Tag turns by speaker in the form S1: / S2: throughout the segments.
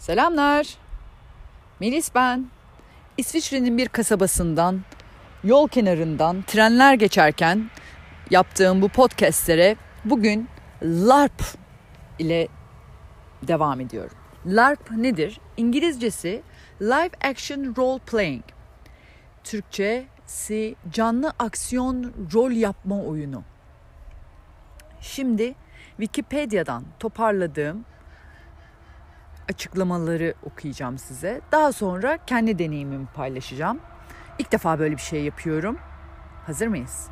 S1: Selamlar. Melis ben. İsviçre'nin bir kasabasından, yol kenarından trenler geçerken yaptığım bu podcastlere bugün LARP ile devam ediyorum. LARP nedir? İngilizcesi Live Action Role Playing. Türkçesi canlı aksiyon rol yapma oyunu. Şimdi Wikipedia'dan toparladığım açıklamaları okuyacağım size. Daha sonra kendi deneyimimi paylaşacağım. İlk defa böyle bir şey yapıyorum. Hazır mıyız?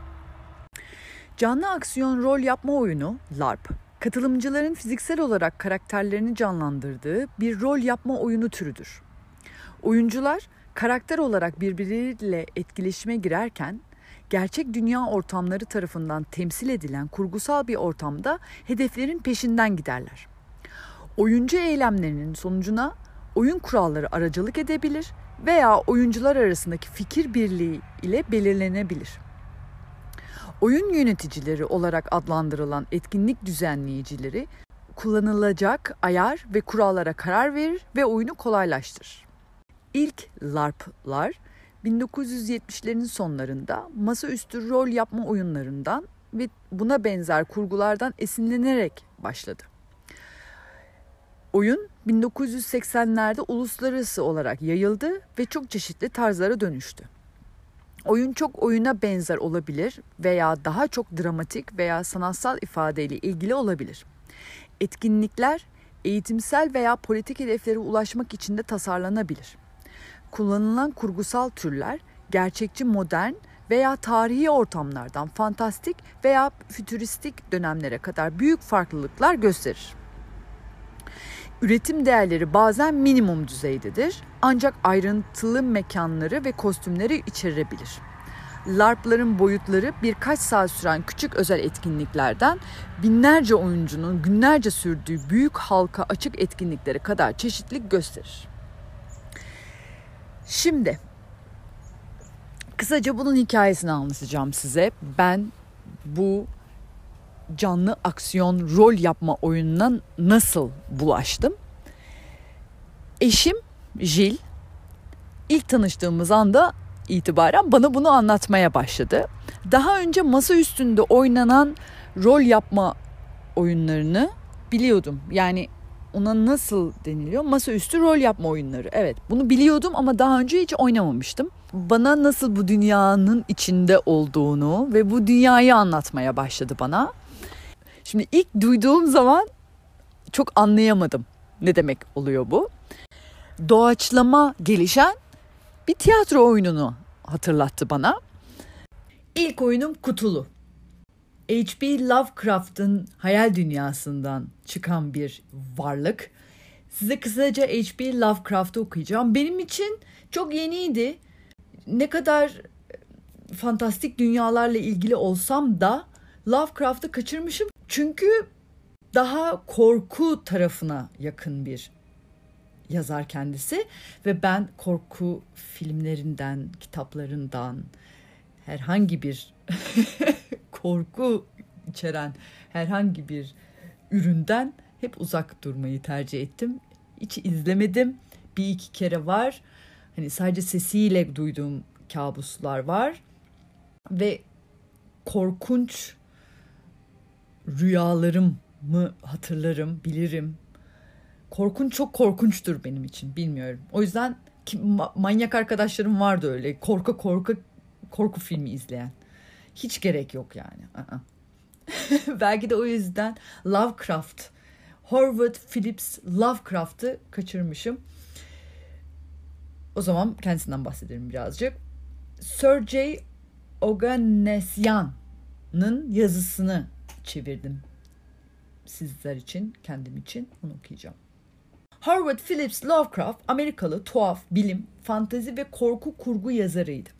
S1: Canlı aksiyon rol yapma oyunu LARP, katılımcıların fiziksel olarak karakterlerini canlandırdığı bir rol yapma oyunu türüdür. Oyuncular karakter olarak birbirleriyle etkileşime girerken gerçek dünya ortamları tarafından temsil edilen kurgusal bir ortamda hedeflerin peşinden giderler. Oyuncu eylemlerinin sonucuna oyun kuralları aracılık edebilir veya oyuncular arasındaki fikir birliği ile belirlenebilir. Oyun yöneticileri olarak adlandırılan etkinlik düzenleyicileri kullanılacak ayar ve kurallara karar verir ve oyunu kolaylaştırır. İlk LARP'lar 1970'lerin sonlarında masaüstü rol yapma oyunlarından ve buna benzer kurgulardan esinlenerek başladı. Oyun 1980'lerde uluslararası olarak yayıldı ve çok çeşitli tarzlara dönüştü. Oyun çok oyuna benzer olabilir veya daha çok dramatik veya sanatsal ifadeyle ilgili olabilir. Etkinlikler eğitimsel veya politik hedeflere ulaşmak için de tasarlanabilir. Kullanılan kurgusal türler gerçekçi modern veya tarihi ortamlardan fantastik veya fütüristik dönemlere kadar büyük farklılıklar gösterir. Üretim değerleri bazen minimum düzeydedir ancak ayrıntılı mekanları ve kostümleri içerebilir. LARP'ların boyutları birkaç saat süren küçük özel etkinliklerden binlerce oyuncunun günlerce sürdüğü büyük halka açık etkinliklere kadar çeşitlilik gösterir. Şimdi kısaca bunun hikayesini anlatacağım size. Ben bu canlı aksiyon rol yapma oyununa nasıl bulaştım? Eşim Jil ilk tanıştığımız anda itibaren bana bunu anlatmaya başladı. Daha önce masa üstünde oynanan rol yapma oyunlarını biliyordum. Yani ona nasıl deniliyor? Masaüstü rol yapma oyunları. Evet bunu biliyordum ama daha önce hiç oynamamıştım. Bana nasıl bu dünyanın içinde olduğunu ve bu dünyayı anlatmaya başladı bana. Şimdi ilk duyduğum zaman çok anlayamadım ne demek oluyor bu. Doğaçlama gelişen bir tiyatro oyununu hatırlattı bana. İlk oyunum Kutulu. H.P. Lovecraft'ın hayal dünyasından çıkan bir varlık. Size kısaca H.P. Lovecraft'ı okuyacağım. Benim için çok yeniydi. Ne kadar fantastik dünyalarla ilgili olsam da Lovecraft'ı kaçırmışım. Çünkü daha korku tarafına yakın bir yazar kendisi ve ben korku filmlerinden, kitaplarından herhangi bir korku içeren herhangi bir üründen hep uzak durmayı tercih ettim. Hiç izlemedim. Bir iki kere var. Hani sadece sesiyle duyduğum kabuslar var. Ve korkunç rüyalarımı hatırlarım, bilirim. Korkunç çok korkunçtur benim için, bilmiyorum. O yüzden ki, manyak arkadaşlarım vardı öyle. Korku korku korku filmi izleyen. Hiç gerek yok yani. Belki de o yüzden Lovecraft, Howard Phillips Lovecraft'ı kaçırmışım. O zaman kendisinden bahsedelim birazcık. Sir. Oganesyan'ın yazısını çevirdim. Sizler için, kendim için onu okuyacağım. Howard Phillips Lovecraft Amerikalı tuhaf, bilim, fantezi ve korku kurgu yazarıydı.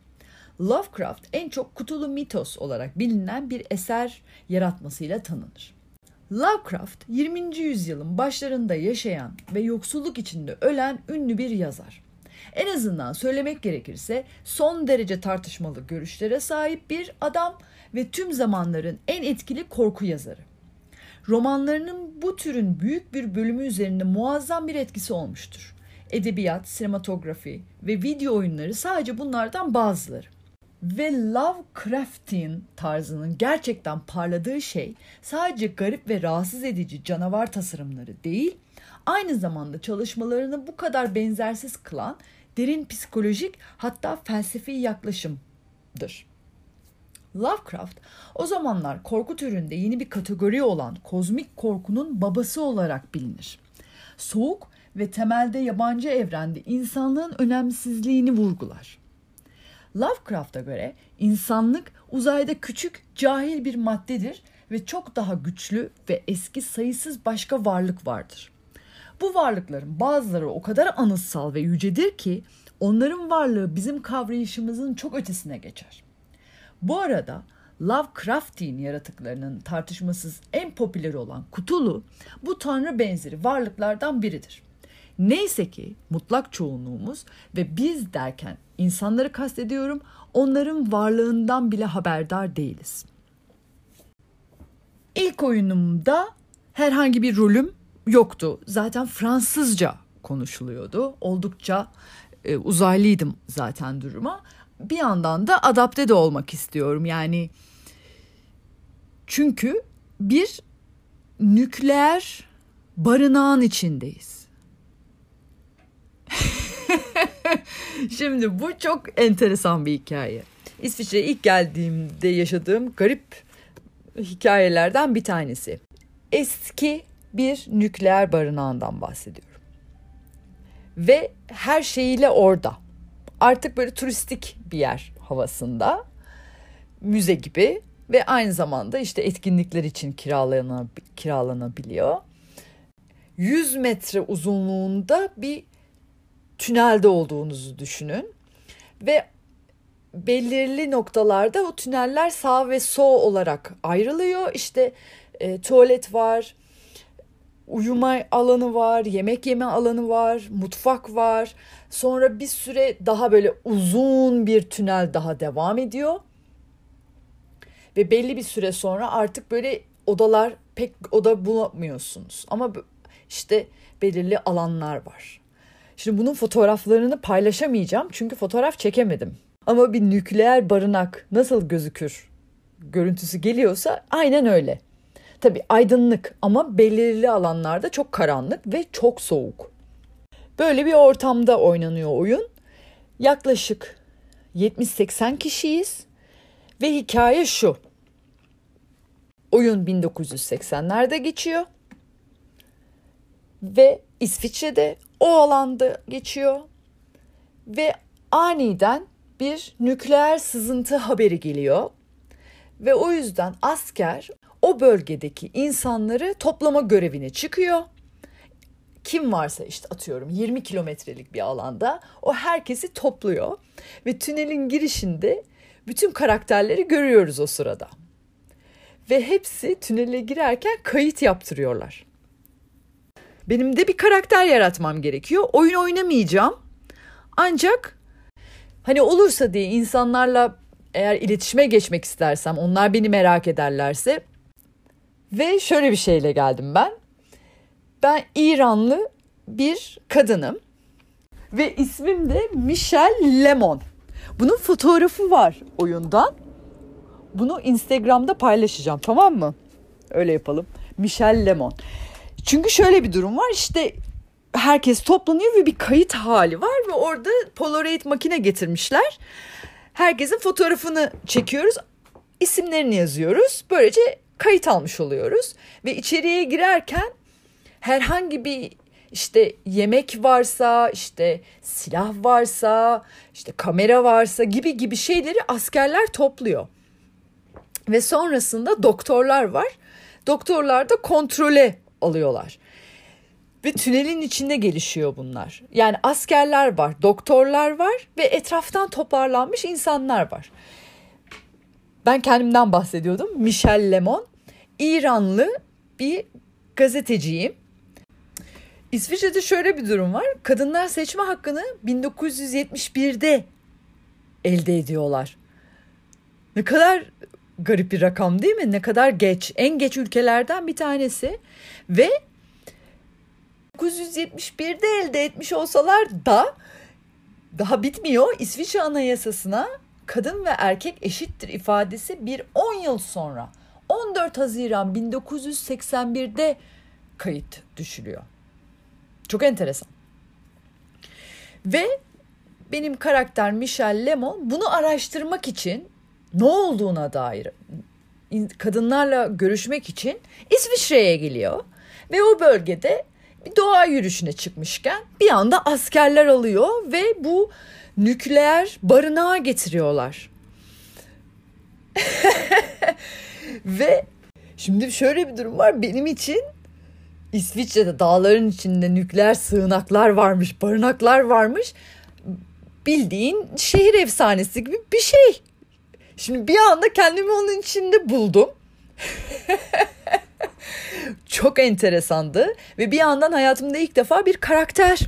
S1: Lovecraft en çok kutulu mitos olarak bilinen bir eser yaratmasıyla tanınır. Lovecraft 20. yüzyılın başlarında yaşayan ve yoksulluk içinde ölen ünlü bir yazar. En azından söylemek gerekirse son derece tartışmalı görüşlere sahip bir adam ve tüm zamanların en etkili korku yazarı. romanlarının bu türün büyük bir bölümü üzerinde muazzam bir etkisi olmuştur. Edebiyat, sinematografi ve video oyunları sadece bunlardan bazıları. Ve Lovecraftian tarzının gerçekten parladığı şey sadece garip ve rahatsız edici canavar tasarımları değil, aynı zamanda çalışmalarını bu kadar benzersiz kılan derin psikolojik hatta felsefi yaklaşımdır. Lovecraft o zamanlar korku türünde yeni bir kategori olan kozmik korkunun babası olarak bilinir. Soğuk ve temelde yabancı evrende insanlığın önemsizliğini vurgular. Lovecraft'a göre insanlık uzayda küçük, cahil bir maddedir ve çok daha güçlü ve eski sayısız başka varlık vardır. Bu varlıkların bazıları o kadar anıtsal ve yücedir ki onların varlığı bizim kavrayışımızın çok ötesine geçer. Bu arada Lovecraftian yaratıklarının tartışmasız en popüleri olan Cthulhu bu tanrı benzeri varlıklardan biridir. Neyse ki mutlak çoğunluğumuz ve biz derken insanları kastediyorum onların varlığından bile haberdar değiliz. İlk oyunumda herhangi bir rolüm yoktu. Zaten Fransızca konuşuluyordu. Oldukça e, uzaylıydım zaten duruma. Bir yandan da adapte de olmak istiyorum. Yani çünkü bir nükleer barınağın içindeyiz. Şimdi bu çok enteresan bir hikaye. İsviçre'ye ilk geldiğimde yaşadığım garip hikayelerden bir tanesi. Eski bir nükleer barınağından bahsediyorum. Ve her şeyiyle orada. Artık böyle turistik bir yer havasında. Müze gibi ve aynı zamanda işte etkinlikler için kiralanabiliyor. 100 metre uzunluğunda bir tünelde olduğunuzu düşünün ve belirli noktalarda o tüneller sağ ve sol olarak ayrılıyor. İşte e, tuvalet var, uyuma alanı var, yemek yeme alanı var, mutfak var. Sonra bir süre daha böyle uzun bir tünel daha devam ediyor. Ve belli bir süre sonra artık böyle odalar pek oda bulamıyorsunuz. Ama işte belirli alanlar var. Şimdi bunun fotoğraflarını paylaşamayacağım çünkü fotoğraf çekemedim. Ama bir nükleer barınak nasıl gözükür görüntüsü geliyorsa aynen öyle. Tabii aydınlık ama belirli alanlarda çok karanlık ve çok soğuk. Böyle bir ortamda oynanıyor oyun. Yaklaşık 70-80 kişiyiz ve hikaye şu. Oyun 1980'lerde geçiyor ve İsviçre'de o alanda geçiyor ve aniden bir nükleer sızıntı haberi geliyor ve o yüzden asker o bölgedeki insanları toplama görevine çıkıyor. Kim varsa işte atıyorum 20 kilometrelik bir alanda o herkesi topluyor ve tünelin girişinde bütün karakterleri görüyoruz o sırada. Ve hepsi tünele girerken kayıt yaptırıyorlar. Benim de bir karakter yaratmam gerekiyor. Oyun oynamayacağım. Ancak hani olursa diye insanlarla eğer iletişime geçmek istersem, onlar beni merak ederlerse ve şöyle bir şeyle geldim ben. Ben İranlı bir kadınım ve ismim de Michelle Lemon. Bunun fotoğrafı var oyundan. Bunu Instagram'da paylaşacağım tamam mı? Öyle yapalım. Michelle Lemon. Çünkü şöyle bir durum var işte herkes toplanıyor ve bir kayıt hali var ve orada Polaroid makine getirmişler. Herkesin fotoğrafını çekiyoruz, isimlerini yazıyoruz. Böylece kayıt almış oluyoruz ve içeriye girerken herhangi bir işte yemek varsa, işte silah varsa, işte kamera varsa gibi gibi şeyleri askerler topluyor. Ve sonrasında doktorlar var. Doktorlar da kontrole alıyorlar. Ve tünelin içinde gelişiyor bunlar. Yani askerler var, doktorlar var ve etraftan toparlanmış insanlar var. Ben kendimden bahsediyordum. Michel Lemon. İranlı bir gazeteciyim. İsviçre'de şöyle bir durum var. Kadınlar seçme hakkını 1971'de elde ediyorlar. Ne kadar garip bir rakam değil mi? Ne kadar geç. En geç ülkelerden bir tanesi. Ve 1971'de elde etmiş olsalar da daha bitmiyor. İsviçre Anayasası'na kadın ve erkek eşittir ifadesi bir 10 yıl sonra 14 Haziran 1981'de kayıt düşülüyor. Çok enteresan. Ve benim karakter Michel Lemon bunu araştırmak için ne olduğuna dair kadınlarla görüşmek için İsviçre'ye geliyor ve o bölgede bir doğa yürüyüşüne çıkmışken bir anda askerler alıyor ve bu nükleer barınağa getiriyorlar. ve şimdi şöyle bir durum var benim için İsviçre'de dağların içinde nükleer sığınaklar varmış, barınaklar varmış. Bildiğin şehir efsanesi gibi bir şey. Şimdi bir anda kendimi onun içinde buldum. Çok enteresandı ve bir yandan hayatımda ilk defa bir karakter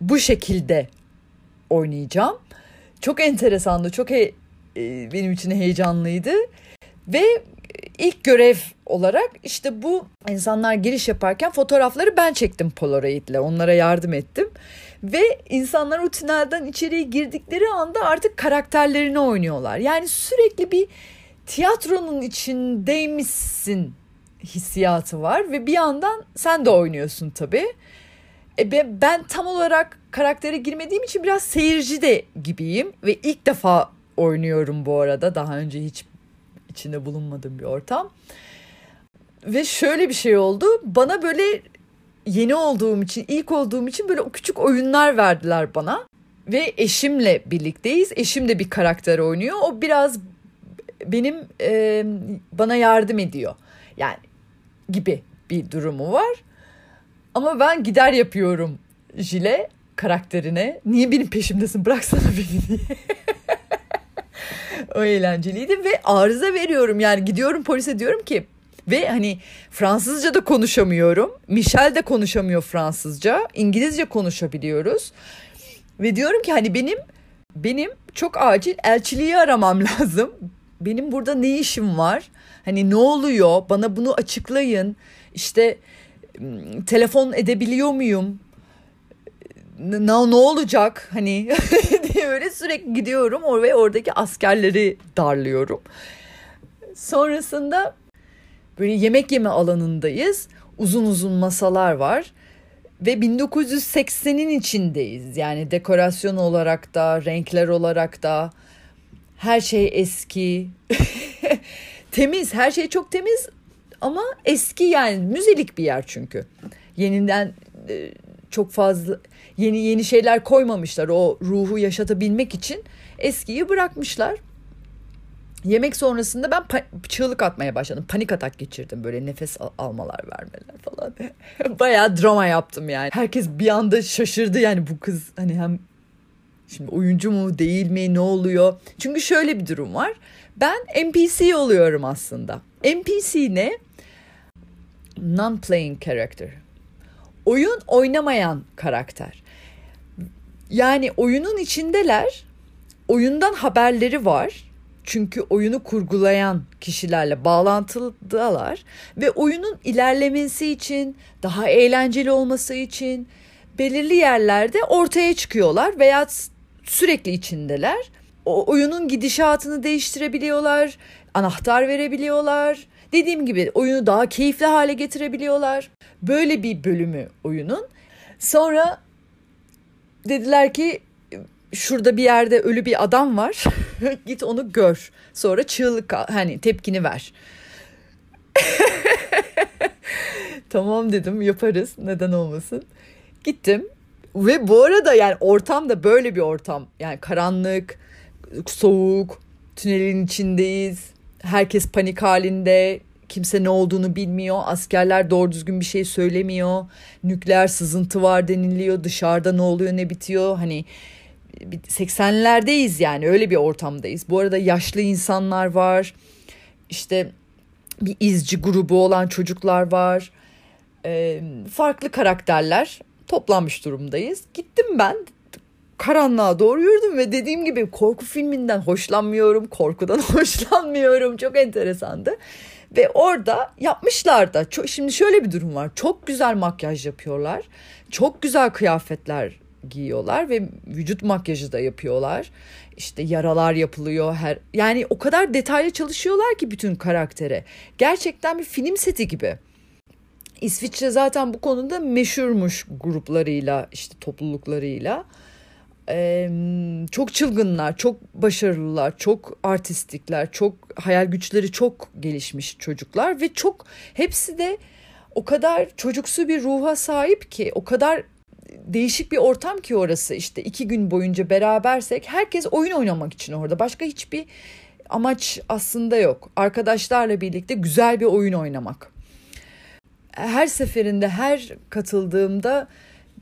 S1: bu şekilde oynayacağım. Çok enteresandı, çok he, e, benim için heyecanlıydı ve ilk görev olarak işte bu insanlar giriş yaparken fotoğrafları ben çektim Polaroid ile onlara yardım ettim. Ve insanlar o tünelden içeriye girdikleri anda artık karakterlerini oynuyorlar. Yani sürekli bir tiyatronun içindeymişsin hissiyatı var ve bir yandan sen de oynuyorsun tabii. E ben tam olarak karaktere girmediğim için biraz seyirci de gibiyim ve ilk defa oynuyorum bu arada. Daha önce hiç içinde bulunmadığım bir ortam. Ve şöyle bir şey oldu. Bana böyle yeni olduğum için, ilk olduğum için böyle o küçük oyunlar verdiler bana. Ve eşimle birlikteyiz. Eşim de bir karakter oynuyor. O biraz benim e, bana yardım ediyor. Yani gibi bir durumu var. Ama ben gider yapıyorum Jile karakterine. Niye benim peşimdesin bıraksana beni diye. o eğlenceliydi ve arıza veriyorum yani gidiyorum polise diyorum ki ve hani Fransızca da konuşamıyorum. Michel de konuşamıyor Fransızca. İngilizce konuşabiliyoruz. Ve diyorum ki hani benim benim çok acil elçiliği aramam lazım. Benim burada ne işim var? Hani ne oluyor? Bana bunu açıklayın. İşte telefon edebiliyor muyum? Ne, ne olacak hani diye böyle sürekli gidiyorum ve oradaki askerleri darlıyorum. Sonrasında böyle yemek yeme alanındayız. Uzun uzun masalar var ve 1980'in içindeyiz. Yani dekorasyon olarak da, renkler olarak da her şey eski. temiz, her şey çok temiz ama eski yani müzelik bir yer çünkü. Yeniden e, çok fazla yeni yeni şeyler koymamışlar o ruhu yaşatabilmek için eskiyi bırakmışlar. Yemek sonrasında ben çığlık atmaya başladım. Panik atak geçirdim böyle nefes al- almalar vermeler falan. Bayağı drama yaptım yani. Herkes bir anda şaşırdı yani bu kız hani hem şimdi oyuncu mu değil mi ne oluyor? Çünkü şöyle bir durum var. Ben NPC oluyorum aslında. NPC ne? Non-playing character. Oyun oynamayan karakter. Yani oyunun içindeler. Oyundan haberleri var çünkü oyunu kurgulayan kişilerle bağlantılılar ve oyunun ilerlemesi için, daha eğlenceli olması için belirli yerlerde ortaya çıkıyorlar veya sürekli içindeler. O oyunun gidişatını değiştirebiliyorlar, anahtar verebiliyorlar. Dediğim gibi oyunu daha keyifli hale getirebiliyorlar. Böyle bir bölümü oyunun. Sonra dediler ki şurada bir yerde ölü bir adam var. Git onu gör. Sonra çığlık hani tepkini ver. tamam dedim yaparız. Neden olmasın? Gittim. Ve bu arada yani ortam da böyle bir ortam. Yani karanlık, soğuk, tünelin içindeyiz. Herkes panik halinde. Kimse ne olduğunu bilmiyor. Askerler doğru düzgün bir şey söylemiyor. Nükleer sızıntı var deniliyor. Dışarıda ne oluyor ne bitiyor. Hani 80'lerdeyiz yani öyle bir ortamdayız. Bu arada yaşlı insanlar var. İşte bir izci grubu olan çocuklar var. E, farklı karakterler toplanmış durumdayız. Gittim ben karanlığa doğru yürüdüm ve dediğim gibi korku filminden hoşlanmıyorum, korkudan hoşlanmıyorum. Çok enteresandı. Ve orada yapmışlar da. Şimdi şöyle bir durum var. Çok güzel makyaj yapıyorlar. Çok güzel kıyafetler giyiyorlar ve vücut makyajı da yapıyorlar. İşte yaralar yapılıyor her yani o kadar detaylı çalışıyorlar ki bütün karaktere. Gerçekten bir film seti gibi. İsviçre zaten bu konuda meşhurmuş gruplarıyla işte topluluklarıyla. Ee, çok çılgınlar, çok başarılılar, çok artistikler, çok hayal güçleri çok gelişmiş çocuklar ve çok hepsi de o kadar çocuksu bir ruha sahip ki o kadar değişik bir ortam ki orası. İşte iki gün boyunca berabersek herkes oyun oynamak için orada. Başka hiçbir amaç aslında yok. Arkadaşlarla birlikte güzel bir oyun oynamak. Her seferinde her katıldığımda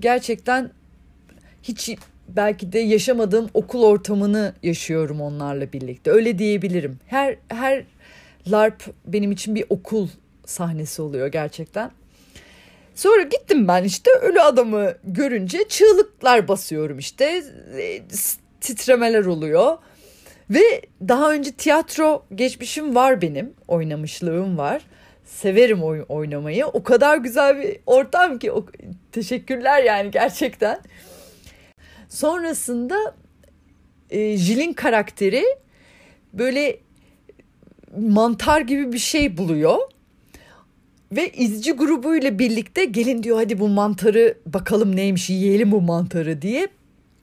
S1: gerçekten hiç belki de yaşamadığım okul ortamını yaşıyorum onlarla birlikte. Öyle diyebilirim. Her her LARP benim için bir okul sahnesi oluyor gerçekten. Sonra gittim ben işte ölü adamı görünce çığlıklar basıyorum işte. E, titremeler oluyor. Ve daha önce tiyatro geçmişim var benim. Oynamışlığım var. Severim oyun oynamayı. O kadar güzel bir ortam ki. O, teşekkürler yani gerçekten. Sonrasında e, Jill'in karakteri böyle mantar gibi bir şey buluyor. Ve izci grubuyla birlikte gelin diyor hadi bu mantarı bakalım neymiş yiyelim bu mantarı diye.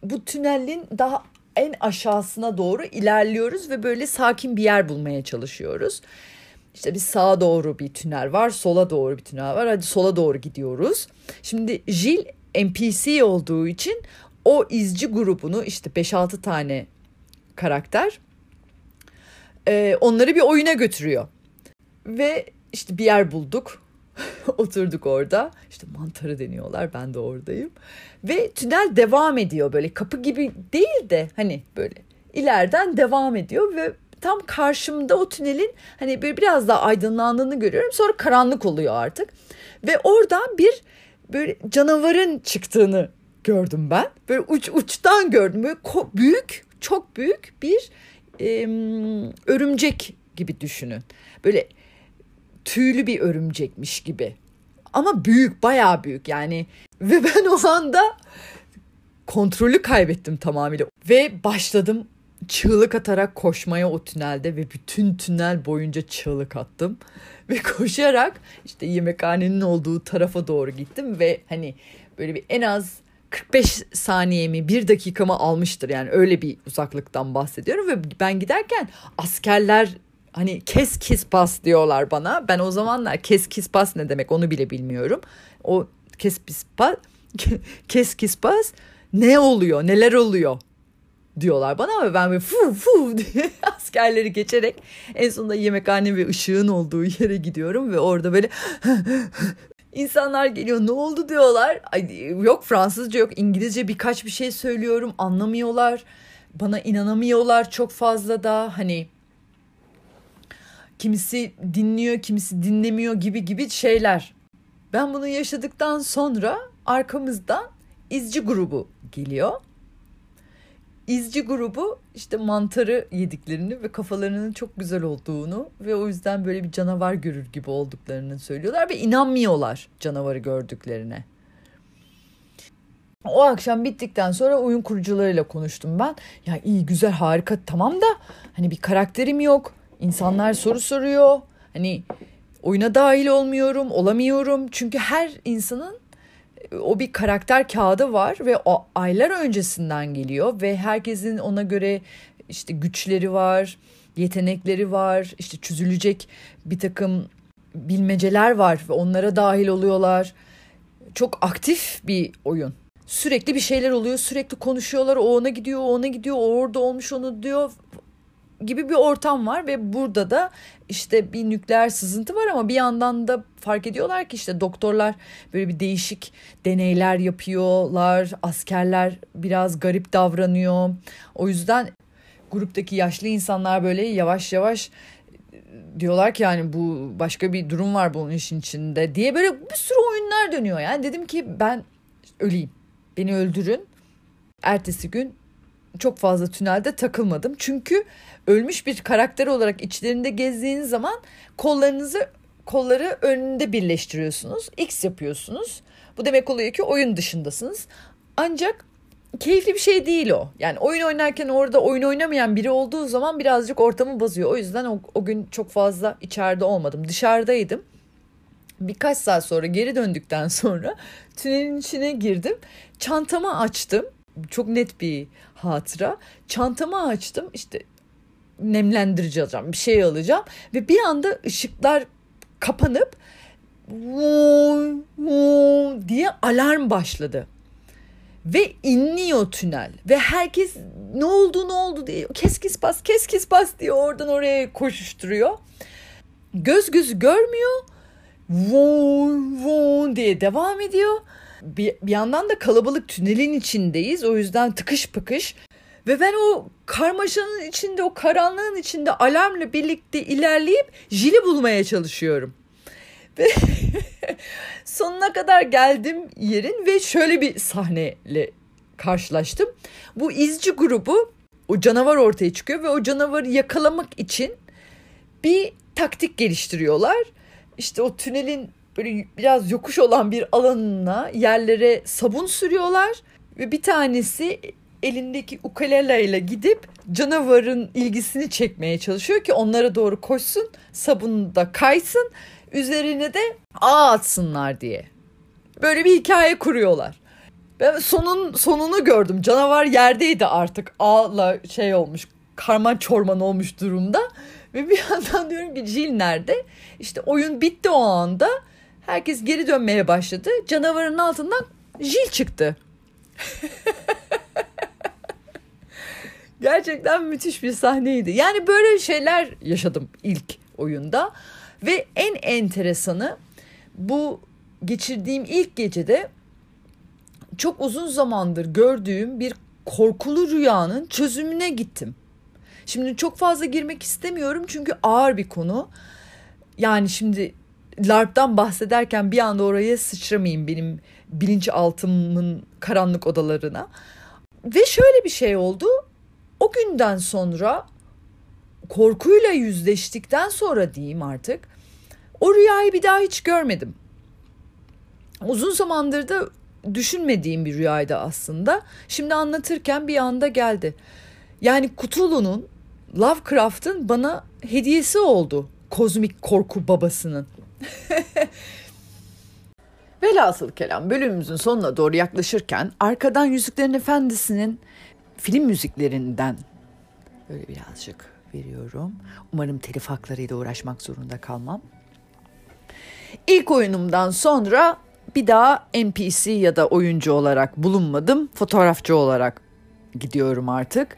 S1: Bu tünelin daha en aşağısına doğru ilerliyoruz ve böyle sakin bir yer bulmaya çalışıyoruz. İşte bir sağa doğru bir tünel var, sola doğru bir tünel var. Hadi sola doğru gidiyoruz. Şimdi Jill NPC olduğu için o izci grubunu işte 5-6 tane karakter e, onları bir oyuna götürüyor. Ve işte bir yer bulduk. Oturduk orada. İşte mantarı deniyorlar. Ben de oradayım. Ve tünel devam ediyor böyle kapı gibi değil de hani böyle ileriden devam ediyor ve tam karşımda o tünelin hani böyle biraz daha aydınlandığını görüyorum. Sonra karanlık oluyor artık. Ve oradan bir böyle canavarın çıktığını gördüm ben. Böyle uç uçtan gördüm. Böyle büyük, çok büyük bir e, örümcek gibi düşünün. Böyle tüylü bir örümcekmiş gibi. Ama büyük, bayağı büyük yani. Ve ben o anda kontrolü kaybettim tamamıyla. Ve başladım çığlık atarak koşmaya o tünelde ve bütün tünel boyunca çığlık attım. Ve koşarak işte yemekhanenin olduğu tarafa doğru gittim ve hani böyle bir en az 45 saniyemi bir dakikamı almıştır. Yani öyle bir uzaklıktan bahsediyorum ve ben giderken askerler hani kes kis pas diyorlar bana. Ben o zamanlar kes kis pas ne demek onu bile bilmiyorum. O kes kis pas kes kis pas ne oluyor neler oluyor diyorlar bana ama ben böyle fu fu diye askerleri geçerek en sonunda yemekhane ve ışığın olduğu yere gidiyorum ve orada böyle İnsanlar geliyor ne oldu diyorlar. Ay, yok Fransızca yok İngilizce birkaç bir şey söylüyorum anlamıyorlar. Bana inanamıyorlar çok fazla da hani kimisi dinliyor kimisi dinlemiyor gibi gibi şeyler. Ben bunu yaşadıktan sonra arkamızdan izci grubu geliyor izci grubu işte mantarı yediklerini ve kafalarının çok güzel olduğunu ve o yüzden böyle bir canavar görür gibi olduklarını söylüyorlar ve inanmıyorlar canavarı gördüklerine. O akşam bittikten sonra oyun kurucularıyla konuştum ben. Ya iyi güzel harika tamam da hani bir karakterim yok. İnsanlar soru soruyor. Hani oyuna dahil olmuyorum, olamıyorum. Çünkü her insanın o bir karakter kağıdı var ve o aylar öncesinden geliyor ve herkesin ona göre işte güçleri var, yetenekleri var, işte çözülecek bir takım bilmeceler var ve onlara dahil oluyorlar. Çok aktif bir oyun. Sürekli bir şeyler oluyor, sürekli konuşuyorlar. O ona gidiyor, o ona gidiyor, o orada olmuş onu diyor gibi bir ortam var ve burada da işte bir nükleer sızıntı var ama bir yandan da fark ediyorlar ki işte doktorlar böyle bir değişik deneyler yapıyorlar. Askerler biraz garip davranıyor. O yüzden gruptaki yaşlı insanlar böyle yavaş yavaş diyorlar ki yani bu başka bir durum var bunun işin içinde diye böyle bir sürü oyunlar dönüyor. Yani dedim ki ben öleyim. Beni öldürün Ertesi gün çok fazla tünelde takılmadım. Çünkü ölmüş bir karakter olarak içlerinde gezdiğiniz zaman kollarınızı kolları önünde birleştiriyorsunuz. X yapıyorsunuz. Bu demek oluyor ki oyun dışındasınız. Ancak keyifli bir şey değil o. Yani oyun oynarken orada oyun oynamayan biri olduğu zaman birazcık ortamı bozuyor. O yüzden o, o gün çok fazla içeride olmadım. Dışarıdaydım. Birkaç saat sonra geri döndükten sonra tünelin içine girdim. Çantamı açtım. Çok net bir hatıra. Çantamı açtım. İşte nemlendirici alacağım. Bir şey alacağım. Ve bir anda ışıklar kapanıp vuu, vuu diye alarm başladı. Ve inliyor tünel. Ve herkes ne oldu ne oldu diye kes kes bas kes kes bas diye oradan oraya koşuşturuyor. Göz gözü görmüyor. Von von diye devam ediyor. Bir, bir yandan da kalabalık tünelin içindeyiz. O yüzden tıkış pıkış. Ve ben o karmaşanın içinde, o karanlığın içinde alarmla birlikte ilerleyip jili bulmaya çalışıyorum. Ve sonuna kadar geldim yerin ve şöyle bir sahneyle karşılaştım. Bu izci grubu o canavar ortaya çıkıyor ve o canavarı yakalamak için bir taktik geliştiriyorlar. İşte o tünelin böyle biraz yokuş olan bir alanına yerlere sabun sürüyorlar ve bir tanesi elindeki ukulele ile gidip canavarın ilgisini çekmeye çalışıyor ki onlara doğru koşsun, sabun da kaysın, üzerine de ağ atsınlar diye. Böyle bir hikaye kuruyorlar. Ben sonun sonunu gördüm. Canavar yerdeydi artık. Ağla şey olmuş, karman çorman olmuş durumda. Ve bir yandan diyorum ki Jill nerede? İşte oyun bitti o anda. Herkes geri dönmeye başladı. Canavarın altından Jill çıktı. Gerçekten müthiş bir sahneydi. Yani böyle şeyler yaşadım ilk oyunda. Ve en enteresanı bu geçirdiğim ilk gecede çok uzun zamandır gördüğüm bir korkulu rüyanın çözümüne gittim. Şimdi çok fazla girmek istemiyorum çünkü ağır bir konu. Yani şimdi LARP'tan bahsederken bir anda oraya sıçramayayım benim bilinçaltımın karanlık odalarına. Ve şöyle bir şey oldu. O günden sonra korkuyla yüzleştikten sonra diyeyim artık o rüyayı bir daha hiç görmedim. Uzun zamandır da düşünmediğim bir rüyaydı aslında. Şimdi anlatırken bir anda geldi. Yani Cthulhu'nun Lovecraft'ın bana hediyesi oldu. Kozmik korku babasının. Velhasıl kelam bölümümüzün sonuna doğru yaklaşırken arkadan Yüzüklerin Efendisi'nin film müziklerinden böyle birazcık veriyorum. Umarım telif haklarıyla uğraşmak zorunda kalmam. İlk oyunumdan sonra bir daha NPC ya da oyuncu olarak bulunmadım. Fotoğrafçı olarak gidiyorum artık.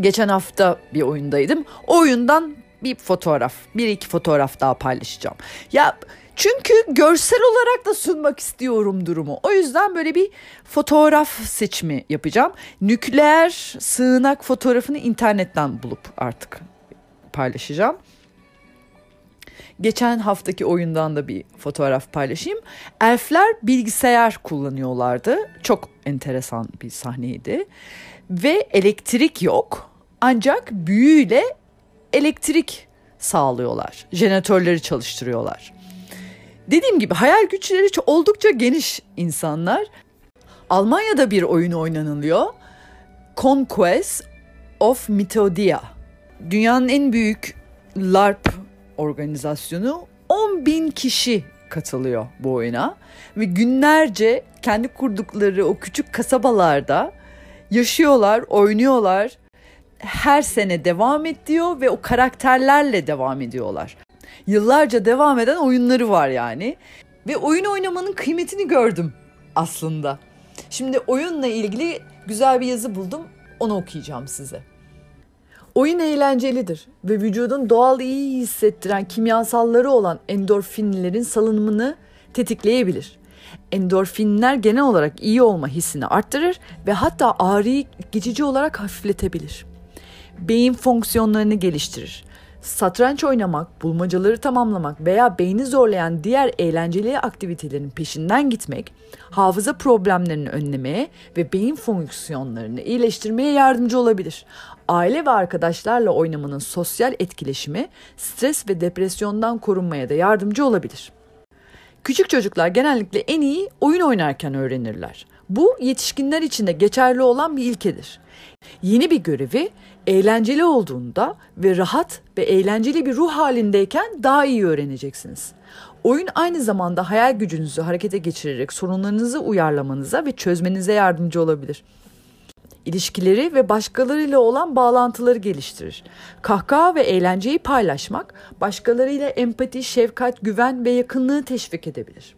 S1: Geçen hafta bir oyundaydım. O oyundan bir fotoğraf, bir iki fotoğraf daha paylaşacağım. Ya çünkü görsel olarak da sunmak istiyorum durumu. O yüzden böyle bir fotoğraf seçimi yapacağım. Nükleer sığınak fotoğrafını internetten bulup artık paylaşacağım. Geçen haftaki oyundan da bir fotoğraf paylaşayım. Elfler bilgisayar kullanıyorlardı. Çok enteresan bir sahneydi. Ve elektrik yok. Ancak büyüyle elektrik sağlıyorlar. Jeneratörleri çalıştırıyorlar. Dediğim gibi hayal güçleri oldukça geniş insanlar. Almanya'da bir oyun oynanılıyor. Conquest of Mythodia. Dünyanın en büyük LARP organizasyonu 10 bin kişi katılıyor bu oyuna. Ve günlerce kendi kurdukları o küçük kasabalarda yaşıyorlar, oynuyorlar. Her sene devam ediyor ve o karakterlerle devam ediyorlar yıllarca devam eden oyunları var yani. Ve oyun oynamanın kıymetini gördüm aslında. Şimdi oyunla ilgili güzel bir yazı buldum. Onu okuyacağım size. Oyun eğlencelidir ve vücudun doğal iyi hissettiren kimyasalları olan endorfinlerin salınımını tetikleyebilir. Endorfinler genel olarak iyi olma hissini arttırır ve hatta ağrıyı geçici olarak hafifletebilir. Beyin fonksiyonlarını geliştirir Satranç oynamak, bulmacaları tamamlamak veya beyni zorlayan diğer eğlenceli aktivitelerin peşinden gitmek, hafıza problemlerini önlemeye ve beyin fonksiyonlarını iyileştirmeye yardımcı olabilir. Aile ve arkadaşlarla oynamanın sosyal etkileşimi stres ve depresyondan korunmaya da yardımcı olabilir. Küçük çocuklar genellikle en iyi oyun oynarken öğrenirler. Bu yetişkinler için de geçerli olan bir ilkedir. Yeni bir görevi eğlenceli olduğunda ve rahat ve eğlenceli bir ruh halindeyken daha iyi öğreneceksiniz. Oyun aynı zamanda hayal gücünüzü harekete geçirerek sorunlarınızı uyarlamanıza ve çözmenize yardımcı olabilir. İlişkileri ve başkalarıyla olan bağlantıları geliştirir. Kahkaha ve eğlenceyi paylaşmak başkalarıyla empati, şefkat, güven ve yakınlığı teşvik edebilir.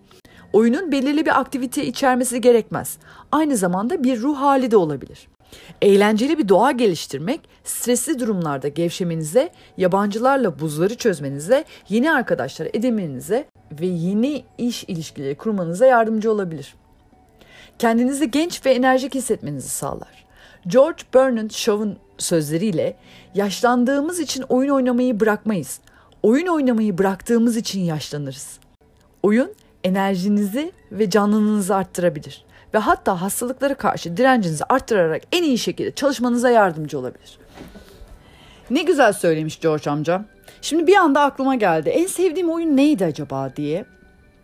S1: Oyunun belirli bir aktivite içermesi gerekmez. Aynı zamanda bir ruh hali de olabilir. Eğlenceli bir doğa geliştirmek, stresli durumlarda gevşemenize, yabancılarla buzları çözmenize, yeni arkadaşlar edinmenize ve yeni iş ilişkileri kurmanıza yardımcı olabilir. Kendinizi genç ve enerjik hissetmenizi sağlar. George Bernard Shaw'un sözleriyle yaşlandığımız için oyun oynamayı bırakmayız. Oyun oynamayı bıraktığımız için yaşlanırız. Oyun enerjinizi ve canlılığınızı arttırabilir ve hatta hastalıklara karşı direncinizi arttırarak en iyi şekilde çalışmanıza yardımcı olabilir. Ne güzel söylemiş George amca. Şimdi bir anda aklıma geldi. En sevdiğim oyun neydi acaba diye.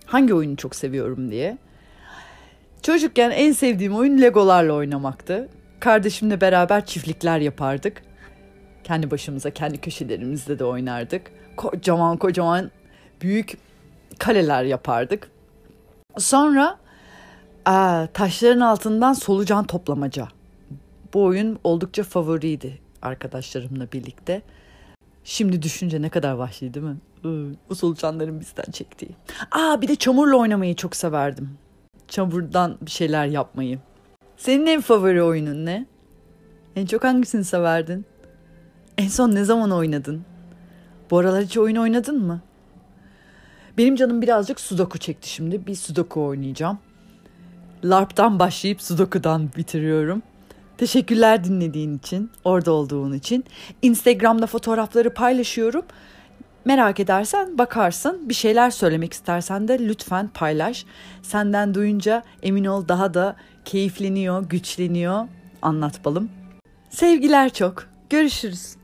S1: Hangi oyunu çok seviyorum diye. Çocukken en sevdiğim oyun Legolarla oynamaktı. Kardeşimle beraber çiftlikler yapardık. Kendi başımıza, kendi köşelerimizde de oynardık. Kocaman kocaman büyük kaleler yapardık. Sonra aa, taşların altından solucan toplamaca. Bu oyun oldukça favoriydi arkadaşlarımla birlikte. Şimdi düşünce ne kadar vahşi değil mi? Bu solucanların bizden çektiği. Aa bir de çamurla oynamayı çok severdim. Çamurdan bir şeyler yapmayı. Senin en favori oyunun ne? En çok hangisini severdin? En son ne zaman oynadın? Bu aralar hiç oyun oynadın mı? Benim canım birazcık sudoku çekti şimdi. Bir sudoku oynayacağım. LARP'tan başlayıp sudoku'dan bitiriyorum. Teşekkürler dinlediğin için, orada olduğun için. Instagram'da fotoğrafları paylaşıyorum. Merak edersen bakarsın. Bir şeyler söylemek istersen de lütfen paylaş. Senden duyunca emin ol daha da keyifleniyor, güçleniyor. Anlat balım. Sevgiler çok. Görüşürüz.